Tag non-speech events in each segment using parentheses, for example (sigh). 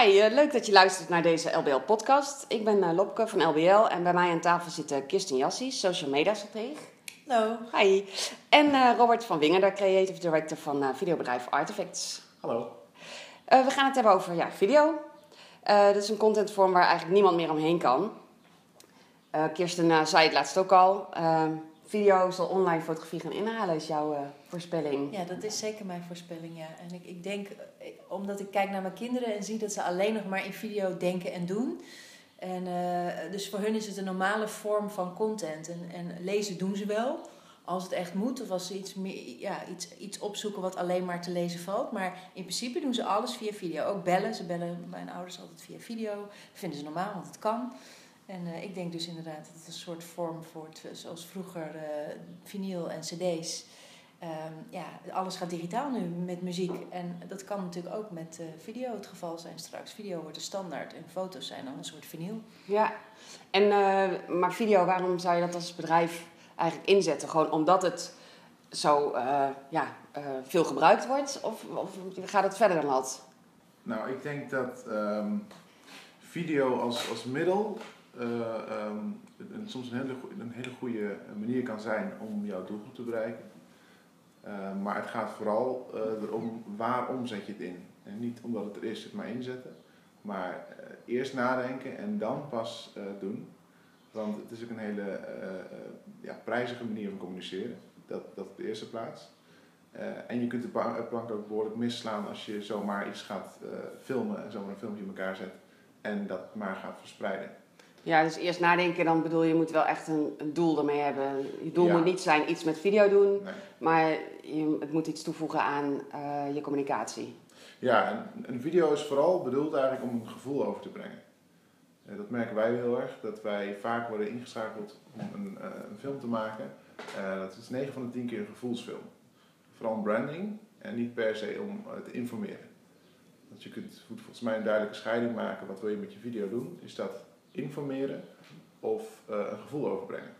Hi, eh, leuk dat je luistert naar deze LBL-podcast. Ik ben uh, Lopke van LBL en bij mij aan tafel zit uh, Kirsten Jassies, social media stratege. Hallo. Hi. En Robert van Winger, de creative director van videobedrijf Artifacts. Hallo. we gaan het hebben over ja, video. dat is een contentvorm waar eigenlijk niemand meer omheen kan. Kirsten zei het laatst ook al. Video zal online fotografie gaan inhalen, is jouw voorspelling. Ja, dat is zeker mijn voorspelling, ja. En ik, ik denk, omdat ik kijk naar mijn kinderen en zie dat ze alleen nog maar in video denken en doen. En uh, dus voor hun is het een normale vorm van content. En, en lezen doen ze wel, als het echt moet. Of als ze iets, meer, ja, iets, iets opzoeken wat alleen maar te lezen valt. Maar in principe doen ze alles via video. Ook bellen. Ze bellen mijn ouders altijd via video. Dat vinden ze normaal, want het kan. En uh, ik denk dus inderdaad dat het een soort vorm wordt, zoals vroeger uh, vinyl en cd's. Ehm, ja, alles gaat digitaal nu met muziek. En dat kan natuurlijk ook met uh, video het geval zijn straks. Video wordt de standaard en foto's zijn dan een soort vinyl. Ja, en, uh, maar video, waarom zou je dat als bedrijf eigenlijk inzetten? Gewoon omdat het zo uh, ja, veel gebruikt wordt? Of, of gaat het verder dan dat? Nou, ik denk dat um, video als, als middel um, soms een hele, een hele goede manier kan zijn om jouw doelgroep te bereiken. Uh, maar het gaat vooral uh, erom waarom zet je het in. En niet omdat het er is, het maar inzetten. Maar eerst nadenken en dan pas doen. Want het is ook een hele ja, prijzige manier van communiceren. Dat, dat op de eerste plaats. en je kunt de plank ook behoorlijk misslaan als je zomaar iets gaat filmen en zomaar een filmpje in elkaar zet en dat maar gaat verspreiden. Ja, dus eerst nadenken, dan bedoel je, je moet wel echt een, een doel ermee hebben. Je doel moet niet zijn iets met video doen, maar je, het moet iets toevoegen aan uh, je communicatie. Ja, een, een, video is vooral bedoeld eigenlijk om een gevoel over te brengen. Uh, dat merken wij heel erg, dat wij vaak worden ingeschakeld om een, uh, een film te maken. dat is 9 van de 10 keer een gevoelsfilm. Vooral branding en niet per se om te informeren. Want je kunt volgens mij een duidelijke scheiding maken. Wat wil je met je video doen? Is dat informeren of uh, een gevoel overbrengen.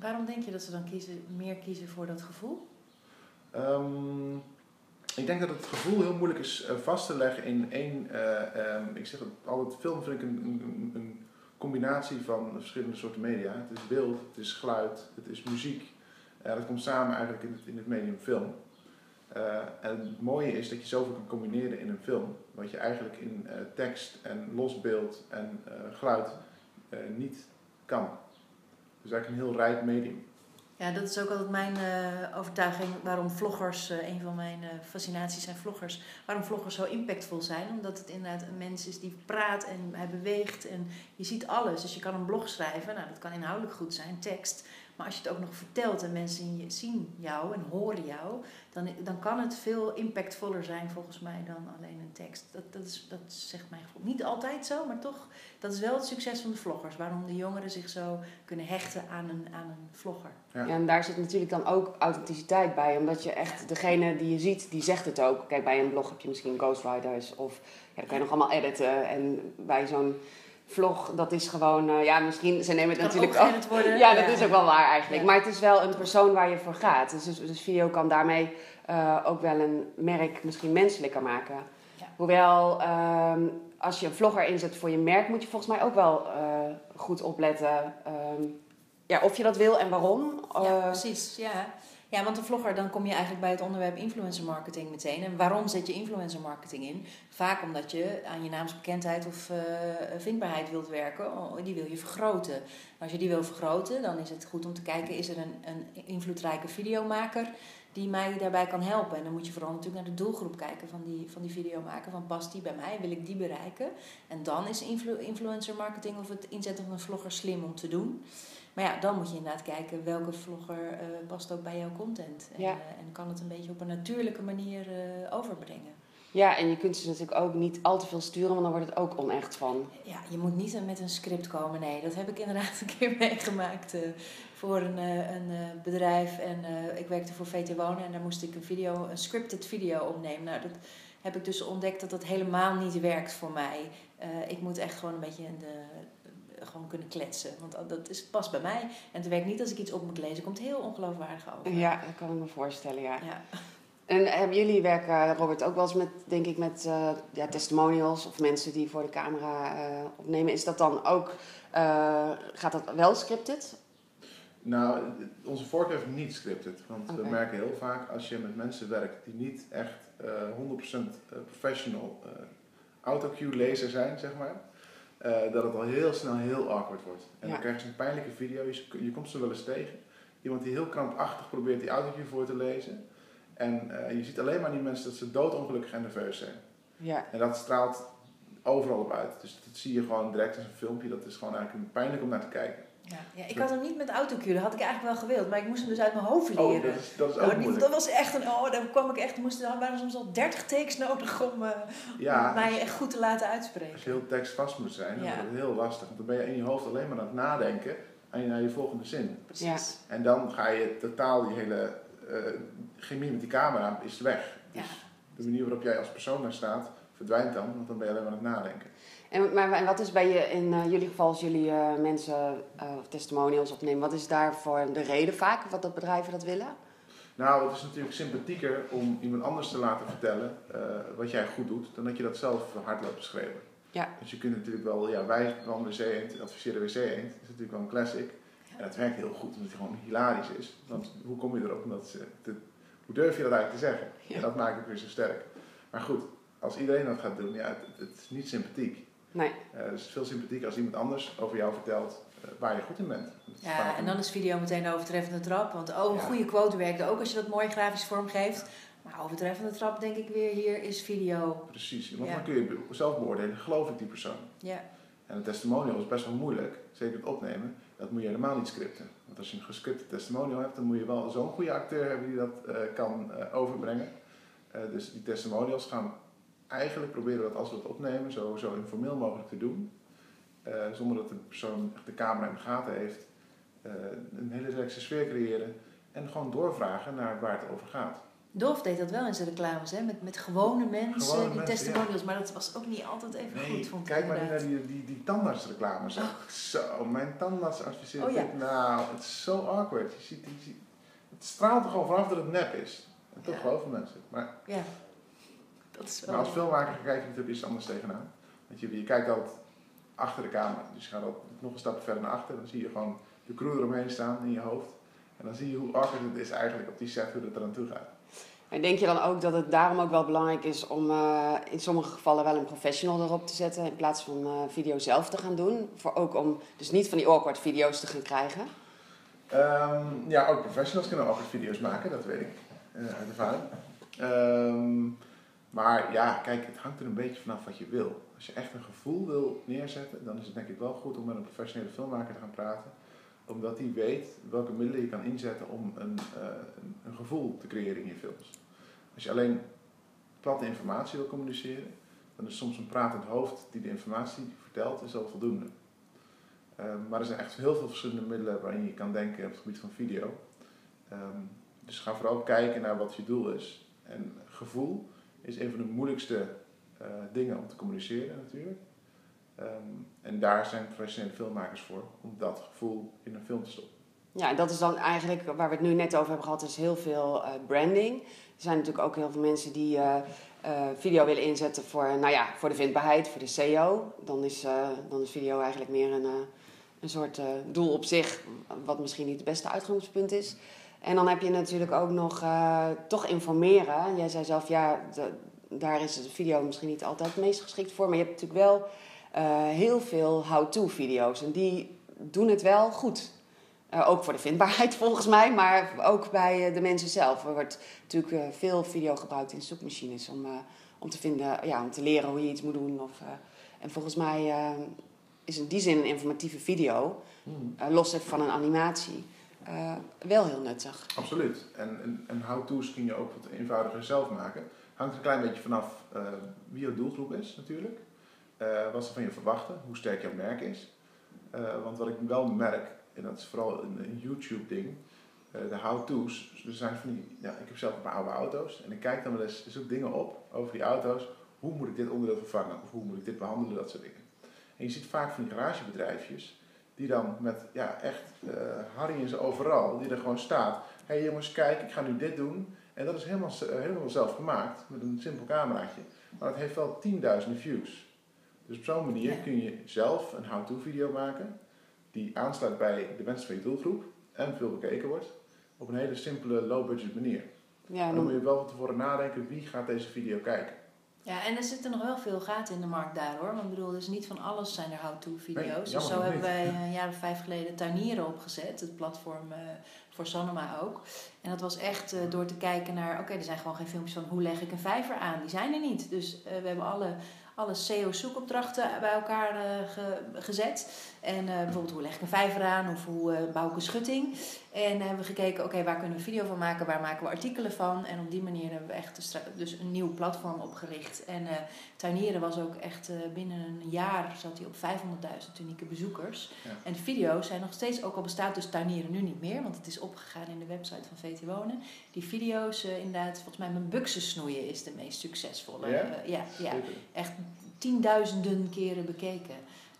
Waarom denk je dat ze dan kiezen, meer kiezen voor dat gevoel? Um, ik denk dat het gevoel heel moeilijk is uh, vast te leggen in één. Uh, um, ik zeg het altijd, film vind ik een, een, een, combinatie van verschillende soorten media. Het is beeld, het is geluid, het is muziek. dat komt samen eigenlijk in het, in het medium film. en het mooie is dat je zoveel kan combineren in een film. Wat je eigenlijk in tekst en los beeld en geluid uh, niet kan. Dus eigenlijk een heel rijk medium. Ja, dat is ook altijd mijn uh, overtuiging waarom vloggers, uh, een van mijn fascinaties zijn vloggers, waarom vloggers zo impactvol zijn. Omdat het inderdaad een mens is die praat en hij beweegt en je ziet alles. Dus je kan een blog schrijven, nou dat kan inhoudelijk goed zijn, tekst. Maar als je het ook nog vertelt en mensen zien jou en horen jou, dan, dan kan het veel impactvoller zijn volgens mij dan alleen een tekst. Dat, dat, is, dat zegt mijn gevoel. Niet altijd zo, maar toch, dat is wel het succes van de vloggers. Waarom de jongeren zich zo kunnen hechten aan een, aan een vlogger. Ja. en daar zit natuurlijk dan ook authenticiteit bij. Omdat je echt, degene die je ziet, die zegt het ook. Kijk, bij een blog heb je misschien ghostwriters of ja, dan kan je nog allemaal editen. En bij zo'n vlog, dat is gewoon, uh, ja, misschien, ze nemen het natuurlijk ook. worden. (laughs) Ja, dat is ook wel waar eigenlijk. Maar het is wel een persoon waar je voor gaat. Dus, dus, dus video kan daarmee uh, ook wel een merk misschien menselijker maken. Hoewel, uh, als je een vlogger inzet voor je merk, moet je volgens mij ook wel uh, goed opletten. Um, ja, of je dat wil en waarom. Ja, precies. Ja. Ja, want een vlogger, dan kom je eigenlijk bij het onderwerp influencer marketing meteen. En waarom zet je influencer marketing in? Vaak omdat je aan je naamsbekendheid of uh, vindbaarheid wilt werken. Oh, die wil je vergroten. Als je die wil vergroten, dan is het goed om te kijken... is er een, een invloedrijke videomaker die mij daarbij kan helpen. En dan moet je vooral natuurlijk naar de doelgroep kijken van die, van die videomaker. Van past die bij mij? Wil ik die bereiken? En dan is influencer marketing of het inzetten van een vlogger slim om te doen... Maar ja, dan moet je inderdaad kijken welke vlogger uh, past ook bij jouw content. En, ja. uh, en, kan het een beetje op een natuurlijke manier uh, overbrengen. Ja, en je kunt ze natuurlijk ook niet al te veel sturen, want dan wordt het ook onecht van. Ja, je moet niet met een script komen. Nee, dat heb ik inderdaad (laughs) een keer meegemaakt voor een, een bedrijf. En ik werkte voor VT Wonen en daar moest ik een video, een scripted video opnemen. Nou, dat heb ik dus ontdekt dat dat helemaal niet werkt voor mij. ik moet echt gewoon een beetje in de, gewoon kunnen kletsen. Want dat is, past bij mij. En het werkt niet als ik iets op moet lezen. komt heel ongeloofwaardig over. Ja, dat kan ik me voorstellen, ja. ja. En hebben jullie werken, Robert, ook wel eens met, denk ik, met uh, ja, testimonials of mensen die voor de camera uh, opnemen? Is dat dan ook, uh, gaat dat wel scripted? Nou, onze voorkeur is niet scripted. Want we merken heel vaak als je met mensen werkt die niet echt 100% professional autocue-lezer zijn, zeg maar. Dat het al heel snel heel awkward wordt. En dan krijg je een pijnlijke video, je, je komt ze wel eens tegen. Iemand die heel krampachtig probeert die autocue voor te lezen. En uh, je ziet alleen maar die mensen dat ze doodongelukkig en nerveus zijn. Ja. En dat straalt overal op uit. Dus dat zie je gewoon direct in een filmpje. Dat is gewoon eigenlijk pijnlijk om naar te kijken. Ja, ja ik had hem niet met autocue, dat had ik eigenlijk wel gewild. Maar ik moest hem dus uit mijn hoofd leren. Oh, dat is, dat is ook nou, Dat was echt een... Oh, daar kwam ik echt... Moest, er waren soms al 30 takes nodig om, uh, ja, om mij echt goed te laten uitspreken. Als je heel tekstvast moet zijn, dan wordt het heel lastig. Want dan ben je in je hoofd alleen maar aan het nadenken aan je, je volgende zin. Precies. En dan ga je totaal die hele uh, chemie met die camera is weg. Dus de manier waarop jij als persoon daar staat, verdwijnt dan, want dan ben je alleen maar aan het nadenken. En, maar en wat is bij je, in uh, jullie geval, als jullie uh, mensen testimonials opnemen, wat is daarvoor de reden vaak, wat dat bedrijven dat willen? Nou, het is natuurlijk sympathieker om iemand anders te laten vertellen wat jij goed doet, dan dat je dat zelf hardop beschreven. Ja. Dus je kunt natuurlijk wel, ja, wij van WC Eend adviseren WC Eend, dat is natuurlijk wel een classic. En dat werkt heel goed, omdat het gewoon hilarisch is. Want hoe kom je erop? Omdat ze, hoe durf je dat eigenlijk te zeggen? En dat maakt het weer zo sterk. Maar goed, als iedereen dat gaat doen, ja, het, het is niet sympathiek. Nee. Uh, dus het is veel sympathieker als iemand anders over jou vertelt uh, waar je goed in bent. Ja, en dan is video meteen een overtreffende trap. Want oh, een goede quote werkt ook als je dat mooi grafisch vormgeeft. Maar overtreffende trap denk ik weer hier is video. Precies, want dan kun je zelf beoordelen, geloof ik die persoon. Ja. En een testimonial is best wel moeilijk, zeker het opnemen. Dat moet je helemaal niet scripten. Want als je een gescripte testimonial hebt, dan moet je wel zo'n goede acteur hebben die dat uh, kan uh, overbrengen. Uh, dus die testimonials gaan eigenlijk proberen dat als we het opnemen, zo, zo informeel mogelijk te doen. zonder dat de persoon echt de camera in de gaten heeft. een hele relaxe sfeer creëren. En gewoon doorvragen naar waar het over gaat. Dolf deed dat wel in zijn reclames, hè? Met, met gewone mensen, die testimonials. Maar dat was ook niet altijd even goed, vond Kijk maar naar die, die, die tandartsreclames. Oh. Zo, mijn tandarts adviseert oh, ja. Nou, het is zo awkward. Je ziet, je ziet, het straalt er gewoon vanaf dat het nep is. En toch geloven mensen. Maar, ja. Dat is wel... maar als filmmaker kijk je natuurlijk iets anders tegenaan. Want je, je kijkt altijd achter de camera. Dus je gaat altijd nog een stap verder naar achter. Dan zie je gewoon de crew eromheen staan in je hoofd. En dan zie je hoe awkward het is eigenlijk op die set, hoe het eraan toe gaat. En denk je dan ook dat het daarom ook wel belangrijk is om uh, in sommige gevallen wel een professional erop te zetten in plaats van uh, video zelf te gaan doen? Voor ook om dus niet van die awkward video's te gaan krijgen? Um, ja, ook professionals kunnen awkward video's maken, dat weet ik uh, uit ervaring. Um, maar ja, kijk, het hangt er een beetje vanaf wat je wil. Als je echt een gevoel wil neerzetten, dan is het denk ik wel goed om met een professionele filmmaker te gaan praten omdat hij weet welke middelen je kan inzetten om een, een, een, gevoel te creëren in je films. Als je alleen platte informatie wil communiceren, dan is soms een pratend hoofd die de informatie vertelt, is al voldoende. Um, maar er zijn echt heel veel verschillende middelen waarin je kan denken op het gebied van video. Um, dus ga vooral kijken naar wat je doel is. En gevoel is een van de moeilijkste uh, dingen om te communiceren natuurlijk. Um, en daar zijn professionele filmmakers voor, om dat gevoel in een film te stoppen. Ja, dat is dan eigenlijk waar we het nu net over hebben gehad, is heel veel uh, branding. Er zijn natuurlijk ook heel veel mensen die uh, video willen inzetten voor, nou ja, voor de vindbaarheid, voor de SEO. Dan is, dan is video eigenlijk meer een, een soort doel op zich, wat misschien niet het beste uitgangspunt is. En dan heb je natuurlijk ook nog toch informeren. Jij zei zelf, ja, de, daar is de video misschien niet altijd het meest geschikt voor. Maar je hebt natuurlijk wel heel veel how-to video's. En die doen het wel goed. Uh, ook voor de vindbaarheid (laughs) volgens mij, maar ook bij de mensen zelf. Er wordt natuurlijk veel video gebruikt in zoekmachines om, om te vinden, ja, om te leren hoe je iets moet doen. Of, en volgens mij is in die zin een informatieve video, mm. los even van een animatie, wel heel nuttig. Absoluut. En, en, how-to's kun je ook wat eenvoudiger zelf maken. Hangt een klein beetje vanaf wie jouw doelgroep is natuurlijk. wat ze van je verwachten, hoe sterk jouw merk is. want wat ik wel merk, en dat is vooral een, YouTube-ding. De how-to's. Er zijn van die, ik heb zelf een paar oude auto's. En ik kijk dan wel eens, zoek dingen op over die auto's. Hoe moet ik dit onderdeel vervangen? Of hoe moet ik dit behandelen? Dat soort dingen. En je ziet vaak van die garagebedrijfjes. Die dan met, ja, echt uh, Harry en ze overal. Die er gewoon staat. Hé hey jongens, kijk, ik ga nu dit doen. En dat is helemaal, helemaal zelf gemaakt met een simpel cameraatje. Maar het heeft wel tienduizenden views. Dus op zo'n manier kun je zelf een how-to video maken die aansluit bij de wensen van je doelgroep en veel bekeken wordt op een hele simpele low-budget manier. Ja, dan moet je wel van tevoren nadenken wie gaat deze video kijken. Ja, en er zitten nog wel veel gaten in de markt daar hoor. Want ik bedoel, dus niet van alles zijn er how-to video's. dus zo hebben wij een jaar of vijf geleden Tuinieren opgezet, het platform uh, voor Sonoma ook. En dat was echt uh, door te kijken naar, oké, er zijn gewoon geen filmpjes van hoe leg ik een vijver aan. Die zijn er niet. Dus uh, we hebben alle alle SEO-zoekopdrachten bij elkaar uh, gezet. En uh, bijvoorbeeld hoe leg ik een vijver aan of hoe uh, bouw ik een schutting. En hebben we gekeken, oké, waar kunnen we video van maken, waar maken we artikelen van. En op die manier hebben we echt dus een nieuw platform opgericht. En uh, Tuinieren was ook echt binnen een jaar zat hij op 500.000 unieke bezoekers. En de video's zijn nog steeds, ook al bestaat dus Tuinieren nu niet meer, want het is opgegaan in de website van VT Wonen. Die video's, inderdaad, volgens mij mijn buksen snoeien is de meest succesvolle. Ja, ja, ja. echt tienduizenden keren bekeken.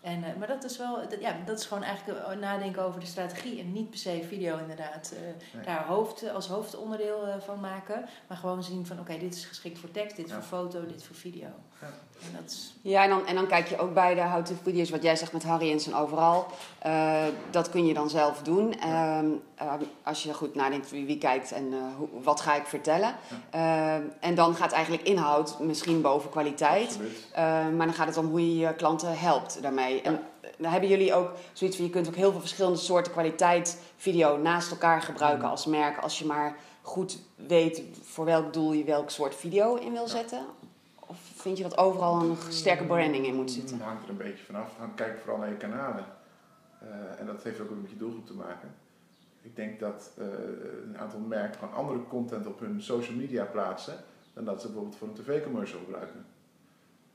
En, uh, maar dat is wel, dat, ja, dat is gewoon eigenlijk eh, nadenken over de strategie. En niet per se video inderdaad uh, daar hoofd, als hoofdonderdeel uh, van maken. Maar gewoon zien van oké, dit is geschikt voor tekst, dit ja. voor foto, dit voor video. Ja. En, dat is... ja, en, dan, en dan kijk je ook bij de how-to video's, wat jij zegt met Harry en zijn overal. dat kun je dan zelf doen. Ehm, als je goed nadenkt wie, wie kijkt en hoe, wat ga ik vertellen. Ehm, en dan gaat eigenlijk inhoud misschien boven kwaliteit. Ehm, maar dan gaat het om hoe je je klanten helpt daarmee. En dan hebben jullie ook zoiets van: je kunt ook heel veel verschillende soorten kwaliteit video naast elkaar gebruiken mm. als merk. Als je maar goed weet voor welk doel je welk soort video in wil zetten. Vind je dat overal een sterke branding in moet zitten? Het hangt er een beetje vanaf. Kijk vooral naar je kanalen. Uh, en dat heeft ook met je doelgroep te maken. Ik denk dat uh, een aantal merken gewoon andere content op hun social media plaatsen dan dat ze bijvoorbeeld voor een tv-commercial gebruiken.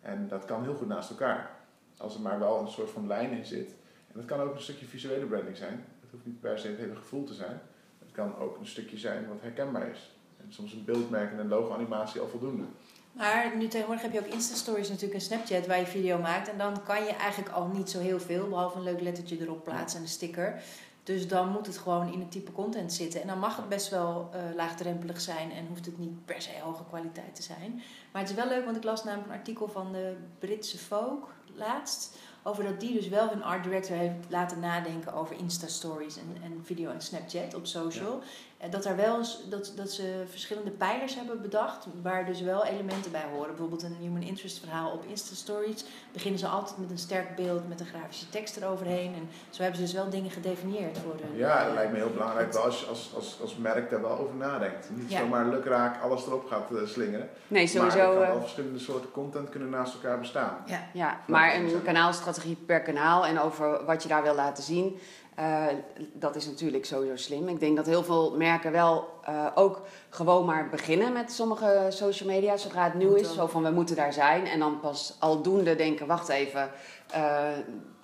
En dat kan heel goed naast elkaar. Als er maar wel een soort van lijn in zit. En dat kan ook een stukje visuele branding zijn. Het hoeft niet per se het hele gevoel te zijn. Het kan ook een stukje zijn wat herkenbaar is. En soms een beeldmerk en een logo-animatie al voldoende. Maar nu tegenwoordig heb je ook Insta-stories natuurlijk een Snapchat waar je video maakt. En dan kan je eigenlijk al niet zo heel veel, behalve een leuk lettertje erop plaatsen en een sticker. Dus dan moet het gewoon in het type content zitten. En dan mag het best wel uh, laagdrempelig zijn en hoeft het niet per se hoge kwaliteit te zijn. Maar het is wel leuk, want ik las namelijk een artikel van de Britse Folk laatst. Over dat die dus wel hun art director heeft laten nadenken over Insta-stories en, en video en Snapchat op social. Eh, dat, er wel eens, dat, dat ze verschillende pijlers hebben bedacht, waar dus wel elementen bij horen. Bijvoorbeeld een human interest verhaal op Insta-stories. Beginnen ze altijd met een sterk beeld, met een grafische tekst eroverheen. En zo hebben ze dus wel dingen gedefinieerd voor de. Ja, dat lijkt me heel belangrijk als je als, als, als merk daar wel over nadenkt. Niet zomaar lukraak alles erop gaat uh, slingeren. Nee, sowieso. Maar er kan wel uh, verschillende soorten content kunnen naast elkaar bestaan. Ja, ja maar een kanaalstrategie per kanaal en over wat je daar wil laten zien. Uh, dat is natuurlijk sowieso slim. Ik denk dat heel veel merken wel uh, ook gewoon maar beginnen met sommige social media zodra het nieuw is. Zo van we moeten daar zijn. En dan pas aldoende denken, wacht even, uh,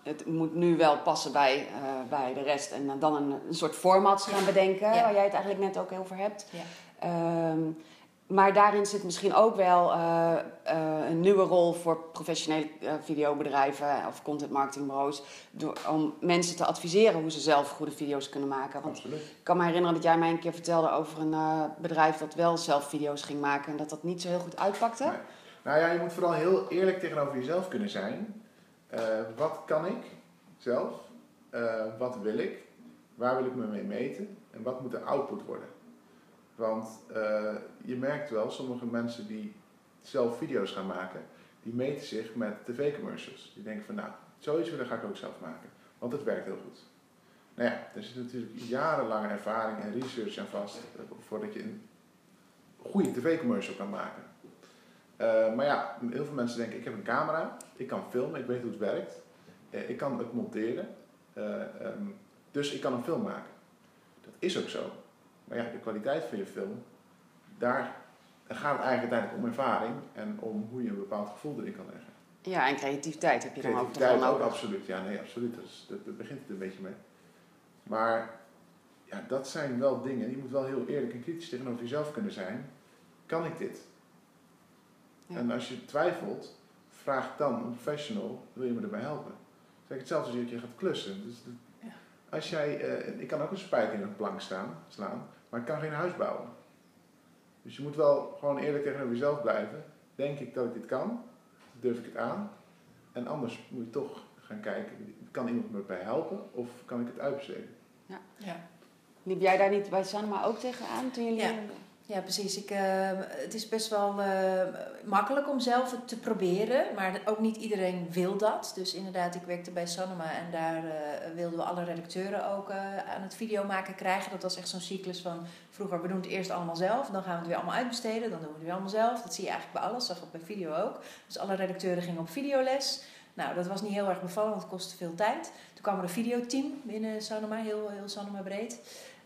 het moet nu wel passen bij, bij de rest. En dan een, een soort formats gaan bedenken, ja. waar jij het eigenlijk net ook over hebt. Ja. Ehm, maar daarin zit misschien ook wel uh, uh, een nieuwe rol voor professionele uh, videobedrijven of content marketingbureaus. Door, om mensen te adviseren hoe ze zelf goede video's kunnen maken. Want Absoluut. ik kan me herinneren dat jij mij een keer vertelde over een bedrijf dat wel zelf video's ging maken en dat dat niet zo heel goed uitpakte. Nee. Nou ja, je moet vooral heel eerlijk tegenover jezelf kunnen zijn. wat kan ik zelf? wat wil ik? Waar wil ik me mee meten? En wat moet de output worden? Want uh, je merkt wel, sommige mensen die zelf video's gaan maken, die meten zich met tv-commercials. Die denken van nou, zoiets willen ga ik ook zelf maken. Want het werkt heel goed. Nou ja, er zit natuurlijk jarenlange ervaring en research aan vast uh, voordat je een goede tv-commercial kan maken. Uh, maar ja, heel veel mensen denken, ik heb een camera, ik kan filmen, ik weet hoe het werkt. ik kan het monteren, um, dus ik kan een film maken. Dat is ook zo. Maar ja, de kwaliteit van je film, daar gaat het eigenlijk uiteindelijk om ervaring en om hoe je een bepaald gevoel erin kan leggen. Ja, en creativiteit heb je dan ook Creativiteit ook, absoluut. Ja, nee, absoluut. Dat, is, dat, begint het een beetje mee. Maar ja, dat zijn wel dingen, je moet wel heel eerlijk en kritisch tegenover jezelf kunnen zijn. Kan ik dit? Ja. En als je twijfelt, vraag dan een professional, wil je me erbij helpen? Zeg hetzelfde als je gaat klussen. Dus ja. als jij, uh, ik kan ook een spijker in een plank staan, slaan, maar ik kan geen huis bouwen. Dus je moet wel gewoon eerlijk tegenover jezelf blijven. Denk ik dat ik dit kan? Durf ik het aan? En anders moet je toch gaan kijken, kan iemand me bij helpen of kan ik het uitbesteden? Ja. ja. Liep jij daar niet bij Sanoma ook tegenaan toen jullie... Ja. Ja, precies. Ik, uh, het is best wel uh, makkelijk om zelf het te proberen, maar ook niet iedereen wil dat. Dus inderdaad, ik werkte bij Sanoma en daar uh, wilden we alle redacteuren ook aan het video maken krijgen. Dat was echt zo'n cyclus van vroeger, we doen het eerst allemaal zelf, dan gaan we het weer allemaal uitbesteden, dan doen we het weer allemaal zelf. Dat zie je eigenlijk bij alles, zag ik bij video ook. Dus alle redacteuren gingen op videoles. Nou, dat was niet heel erg bevallen, want het kostte veel tijd. Toen kwam er een videoteam binnen Sanoma, heel, heel Sanoma breed.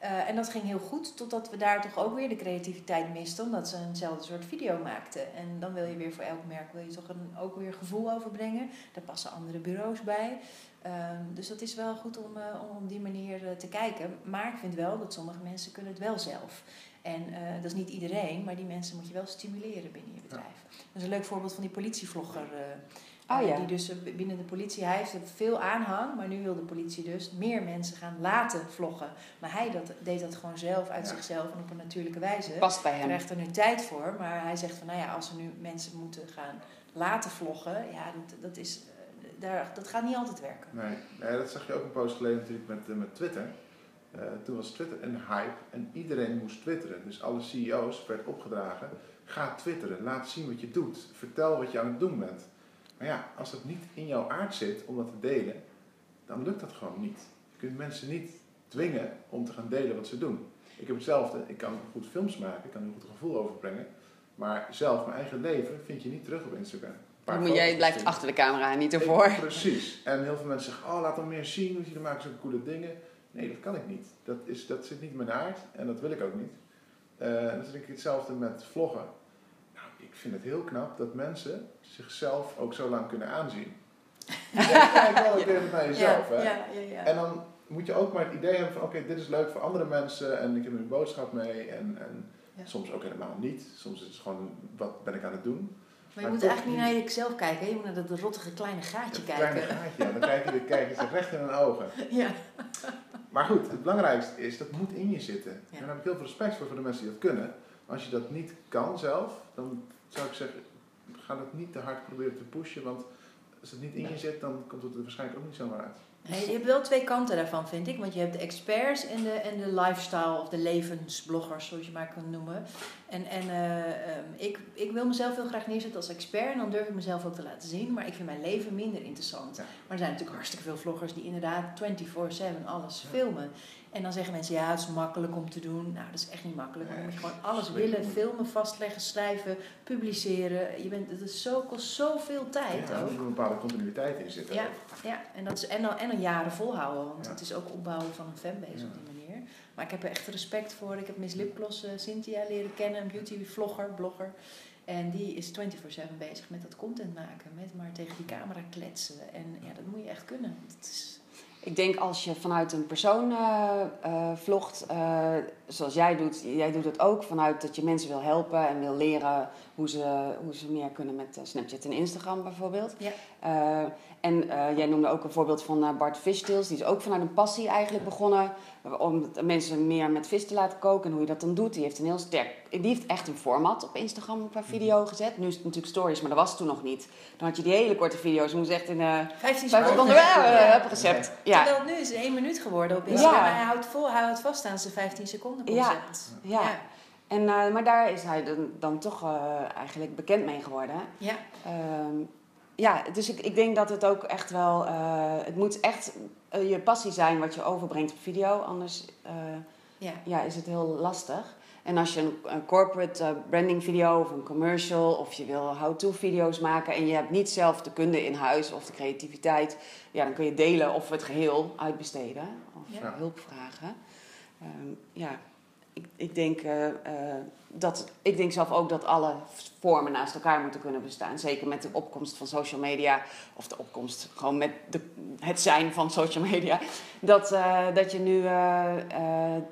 Uh, en dat ging heel goed, totdat we daar toch ook weer de creativiteit misten, omdat ze eenzelfde soort video maakten. En dan wil je weer voor elk merk wil je toch een, ook weer gevoel overbrengen. Daar passen andere bureaus bij. Uh, dus dat is wel goed om, uh, om op die manier uh, te kijken. Maar ik vind wel dat sommige mensen kunnen het wel zelf. En dat is niet iedereen, maar die mensen moet je wel stimuleren binnen je bedrijf. Ja. Dat is een leuk voorbeeld van die politievlogger Oh, ja. Die dus eh, binnen de politie, hij heeft veel aanhang, maar nu wil de politie dus meer mensen gaan laten vloggen. Maar hij dat, deed dat gewoon zelf, uit zichzelf en op een natuurlijke wijze. Past bij hem. krijgt er nu tijd voor, maar hij zegt van nou ja, als we nu mensen moeten gaan laten vloggen, ja, dat, dat, is, eh, daar, dat gaat niet altijd werken. Nee, nee dat zag je ook een poos geleden natuurlijk met, eh, met Twitter. Uh, toen was Twitter een hype en iedereen moest twitteren. Dus alle CEO's werd opgedragen, ga twitteren, laat zien wat je doet, vertel wat je aan het doen bent. Maar ja, als dat niet in jouw aard zit om dat te delen, dan lukt dat gewoon niet. Je kunt mensen niet dwingen om te gaan delen wat ze doen. Ik heb hetzelfde, ik kan goed films maken, ik kan een goed gevoel overbrengen. Maar zelf, mijn eigen leven, vind je niet terug op Instagram. Maar jij blijft achter de camera en niet ervoor. (laughs) precies. En heel veel mensen zeggen, oh laat dan meer zien, want jullie maken zulke coole dingen. Nee, dat kan ik niet. Dat, is, dat zit niet in mijn aard en dat wil ik ook niet. Uh, dat is hetzelfde met vloggen ik vind het heel knap dat mensen zichzelf ook zo lang kunnen aanzien. (laughs) Kijk wel even naar jezelf. hè? Ja, ja, en dan moet je ook maar het idee hebben van oké, dit is leuk voor andere mensen en ik heb een boodschap mee. En, en soms ook helemaal niet. Soms is het gewoon wat ben ik aan het doen. Maar je moet eigenlijk niet naar jezelf kijken, je moet naar dat rottige kleine gaatje kijken. Kleine gaatje, ja. Dan kijk je, kijken ze recht in hun ogen. (laughs) Ja. Maar goed, het belangrijkste is, dat moet in je zitten. En daar heb ik heel veel respect voor, voor de mensen die dat kunnen. Maar als je dat niet kan zelf, dan zou ik zeggen, ga het niet te hard proberen te pushen, want als het niet in je zit, dan komt het er waarschijnlijk ook niet zomaar uit. Nee, je hebt wel twee kanten daarvan, vind ik. Want je hebt de experts en de, en de lifestyle of de levensbloggers, zoals je maar kan noemen. En, en uh, um, ik, ik wil mezelf heel graag neerzetten als expert en dan durf ik mezelf ook te laten zien. Maar ik vind mijn leven minder interessant. Maar er zijn natuurlijk hartstikke veel vloggers die inderdaad 24-7 alles filmen. En dan zeggen mensen, ja, het is makkelijk om te doen. Nou, dat is echt niet makkelijk. Dan moet je gewoon alles willen, filmen, vastleggen, schrijven, publiceren. Je bent, het is zo, kost zoveel tijd ja, ook. Er moet een bepaalde continuïteit in zitten. Ja, ja. En, dat is, en, dan, en een jaren volhouden. Want het is ook opbouwen van een fanbase op die manier. Maar ik heb er echt respect voor. Ik heb Miss Lipgloss, uh, Cynthia leren kennen, een beauty vlogger, blogger. En die is 24-7 bezig met dat content maken. Met maar tegen die camera kletsen. En ja, dat moet je echt kunnen. Het is, ik denk als je vanuit een persoon uh, uh, vlogt, uh, zoals jij doet, jij doet het ook vanuit dat je mensen wil helpen en wil leren hoe ze, hoe ze meer kunnen met Snapchat en Instagram bijvoorbeeld. Ja. En jij noemde ook een voorbeeld van Bart Fishtails, die is ook vanuit een passie eigenlijk begonnen om mensen meer met vis te laten koken en hoe je dat dan doet. Die heeft een heel sterk, die heeft echt een format op Instagram qua video mhm. gezet. Nu is het natuurlijk stories, maar dat was het toen nog niet. Dan had je die hele korte video's, moest echt in uh, 15 seconden ja. recept. Ja. Terwijl nu is het 1 minuut geworden op Instagram. Ja. Hij houdt vol, hij houdt vast aan zijn 15 seconden concept. Ja. ja. En, uh, maar daar is hij dan, dan toch uh, eigenlijk bekend mee geworden. Ja. Um, ja, dus ik, ik denk dat het ook echt wel. Uh, het moet echt uh, je passie zijn wat je overbrengt op video. Anders uh, ja. Ja, is het heel lastig. En als je een, een corporate branding video of een commercial of je wil how-to video's maken en je hebt niet zelf de kunde in huis of de creativiteit, ja, dan kun je delen of het geheel uitbesteden of ja. hulp vragen. Um, ja, ik, ik, denk, uh, uh, dat, ik denk zelf ook dat alle vormen naast elkaar moeten kunnen bestaan. Zeker met de opkomst van social media, of de opkomst gewoon met de, het zijn van social media. Dat, uh, dat je nu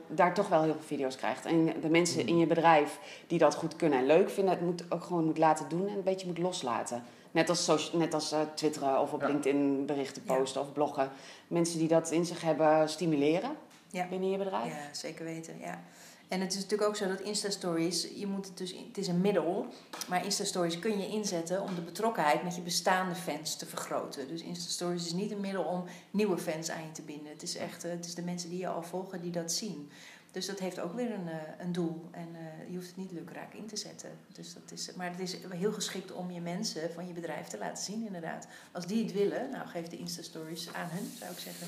daar toch wel heel veel video's krijgt. En de mensen in je bedrijf die dat goed kunnen en leuk vinden, het moet ook gewoon moet laten doen en een beetje moet loslaten. Net als, social, net als twitteren of op LinkedIn berichten posten of bloggen. Mensen die dat in zich hebben, stimuleren ja. binnen je bedrijf. Ja, zeker weten. Ja. En het is natuurlijk ook zo dat Insta-stories, je moet het dus, het is een middel, maar Insta-stories kun je inzetten om de betrokkenheid met je bestaande fans te vergroten. Dus Insta-stories is niet een middel om nieuwe fans aan je te binden. Het is echt, het is de mensen die je al volgen die dat zien. Dus dat heeft ook weer een, uh, een doel. En uh, je hoeft het niet lukraak in te zetten. Dus dat is, maar het is heel geschikt om je mensen van je bedrijf te laten zien, inderdaad. Als die het willen, nou geef de Insta-stories aan hun, zou ik zeggen.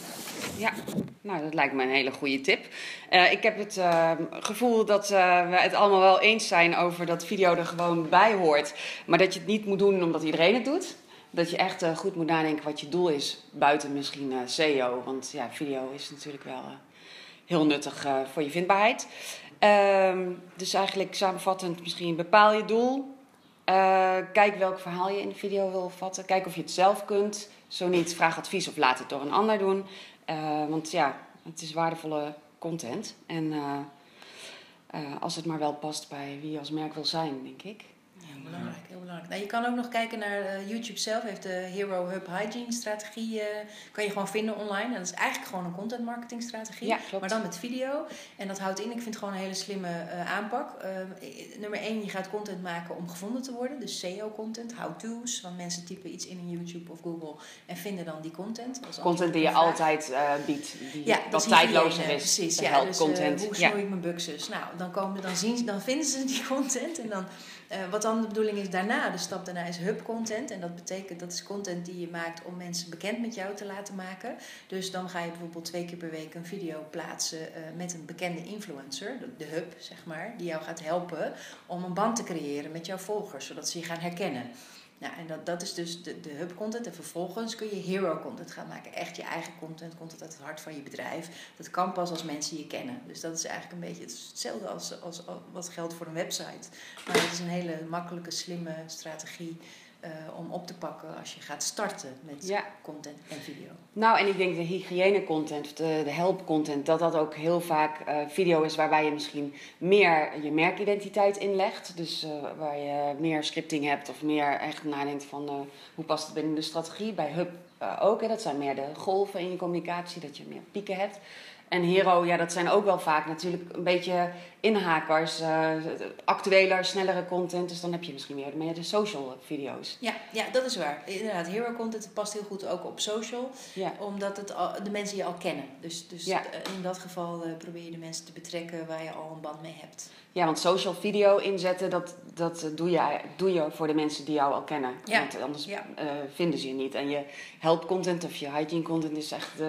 Ja, nou dat lijkt me een hele goede tip. Uh, ik heb het gevoel dat we het allemaal wel eens zijn over dat video er gewoon bij hoort. Maar dat je het niet moet doen omdat iedereen het doet. Dat je echt goed moet nadenken wat je doel is, buiten misschien SEO. Want ja, video is natuurlijk wel heel nuttig uh, voor je vindbaarheid. Um, dus eigenlijk samenvattend, misschien bepaal je doel. Uh, kijk welk verhaal je in de video wil vatten. Kijk of je het zelf kunt. Zo niet, vraag advies of laat het door een ander doen. Uh, want ja, het is waardevolle content. En als het maar wel past bij wie je als merk wil zijn, denk ik belangrijk, heel belangrijk. Nou, je kan ook nog kijken naar uh, YouTube zelf. Heeft de Hero Hub Hygiene strategie. Uh, kan je gewoon vinden online. En dat is eigenlijk gewoon een content marketing strategie. Ja, maar dan met video. En dat houdt in, ik vind het gewoon een hele slimme uh, aanpak. nummer 1, je gaat content maken om gevonden te worden. Dus SEO content, how-to's. Want mensen typen iets in in YouTube of Google en vinden dan die content. Content die je altijd biedt. Die ja, wat tijdlozer is. Precies, ja. Dus, content. hoe snoei ik mijn buxus? Nou, dan, komen, dan, zien, dan vinden ze die (laughs) content en dan uh, wat dan de bedoeling is daarna, de stap daarna is hub content. En dat betekent dat is content die je maakt om mensen bekend met jou te laten maken. Dus dan ga je bijvoorbeeld twee keer per week een video plaatsen uh, met een bekende influencer, de, de, hub zeg maar, die jou gaat helpen om een band te creëren met jouw volgers, zodat ze je gaan herkennen. Nou, en dat, dat is dus de, de hub content. En vervolgens kun je hero content gaan maken. Echt je eigen content, content uit het hart van je bedrijf. Dat kan pas als mensen je kennen. Dus dat is eigenlijk een beetje hetzelfde als, als, als wat geldt voor een website. Maar het is een hele makkelijke, slimme strategie uh, om op te pakken als je gaat starten met ja. content en video. Nou, en ik denk de hygiëne content, de, de help content, dat dat ook heel vaak uh, video is waarbij je misschien meer je merkidentiteit inlegt. Dus uh, waar je meer scripting hebt of meer echt nadenkt van hoe past het binnen de strategie. Bij Hub ook, hè, dat zijn meer de golven in je communicatie, dat je meer pieken hebt. En Hero, ja, dat zijn ook wel vaak natuurlijk een beetje inhakers, uh, actueler, snellere content. Dus dan heb je misschien meer, meer de social video's. Ja, ja, dat is waar. Inderdaad, hero content past heel goed ook op social. Ja. Omdat het al, de mensen je al kennen. Dus, dus ja. in dat geval uh, probeer je de mensen te betrekken waar je al een band mee hebt. Ja, want social video inzetten, dat, dat doe, je, doe je voor de mensen die jou al kennen. Ja. Want anders uh, vinden ze je niet. En je help content of je hygiene content is echt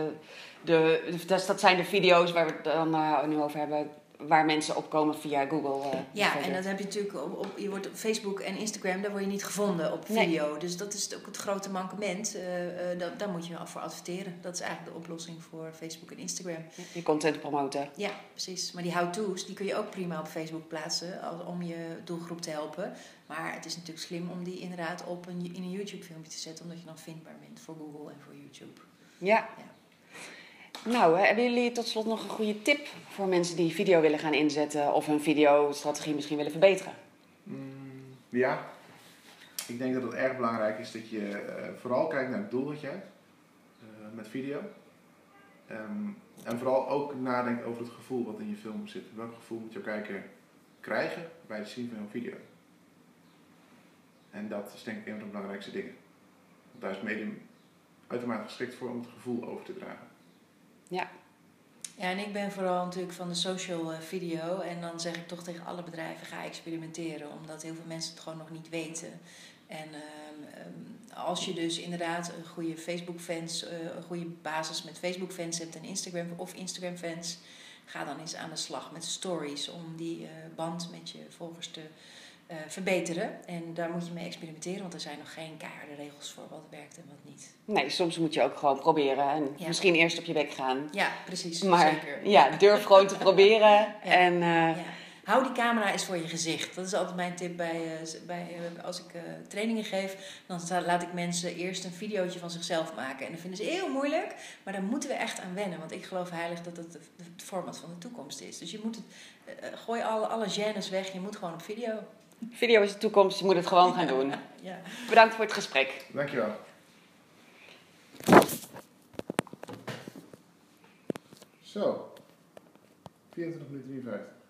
de dat, zijn de video's waar we het dan uh, nu over hebben, waar mensen opkomen via Google. Uh, ja, en dat heb je natuurlijk op, op, je wordt op Facebook en Instagram, daar word je niet gevonden op video. Dus dat is ook het grote mankement. Uh, uh, daar moet je voor adverteren. Dat is eigenlijk de oplossing voor Facebook en Instagram. Je content promoten. Ja, precies. Maar die how-to's, die kun je ook prima op Facebook plaatsen om je doelgroep te helpen. Maar het is natuurlijk slim om die inderdaad op een, in een YouTube filmpje te zetten, omdat je dan vindbaar bent voor Google en voor YouTube. ja. ja. Nou, hebben jullie tot slot nog een goede tip voor mensen die video willen gaan inzetten of hun videostrategie misschien willen verbeteren? Mm, ja, ik denk dat het erg belangrijk is dat je uh, vooral kijkt naar het doel dat je hebt uh, met video. Um, en vooral ook nadenkt over het gevoel wat in je film zit. Welk gevoel moet jouw kijker krijgen bij het zien van jouw video? En dat is denk ik een van de belangrijkste dingen. Want daar is medium uitermate geschikt voor om het gevoel over te dragen. Ja. Ja, en ik ben vooral natuurlijk van de social eh, video. En dan zeg ik toch tegen alle bedrijven, ga experimenteren. Omdat heel veel mensen het gewoon nog niet weten. En ehm, ehm, als je dus inderdaad een goede Facebook-fans, uh, een goede basis met Facebook-fans hebt en Instagram of Instagram-fans, ga dan eens aan de slag met stories om die uh, band met je volgers te uh, verbeteren. En daar moet je mee experimenteren, want er zijn nog geen keiharde regels voor wat werkt en wat niet. Nee, soms moet je ook gewoon proberen en misschien eerst op je bek gaan. Ja, precies. Maar zeker. ja, durf gewoon te (laughs) proberen. En, uh, Hou die camera eens voor je gezicht. Dat is altijd mijn tip bij, uh, bij, als ik trainingen geef. Dan laat ik mensen eerst een videootje van zichzelf maken. En dat vinden ze heel moeilijk. Maar daar moeten we echt aan wennen. Want ik geloof heilig dat het het format van de toekomst is. Dus je moet het, gooi alle, alle gênes weg. Je moet gewoon op video. Video is de toekomst, je moet het gewoon gaan doen. Ja. Bedankt voor het gesprek. Dankjewel. Zo. 24 minuten 53.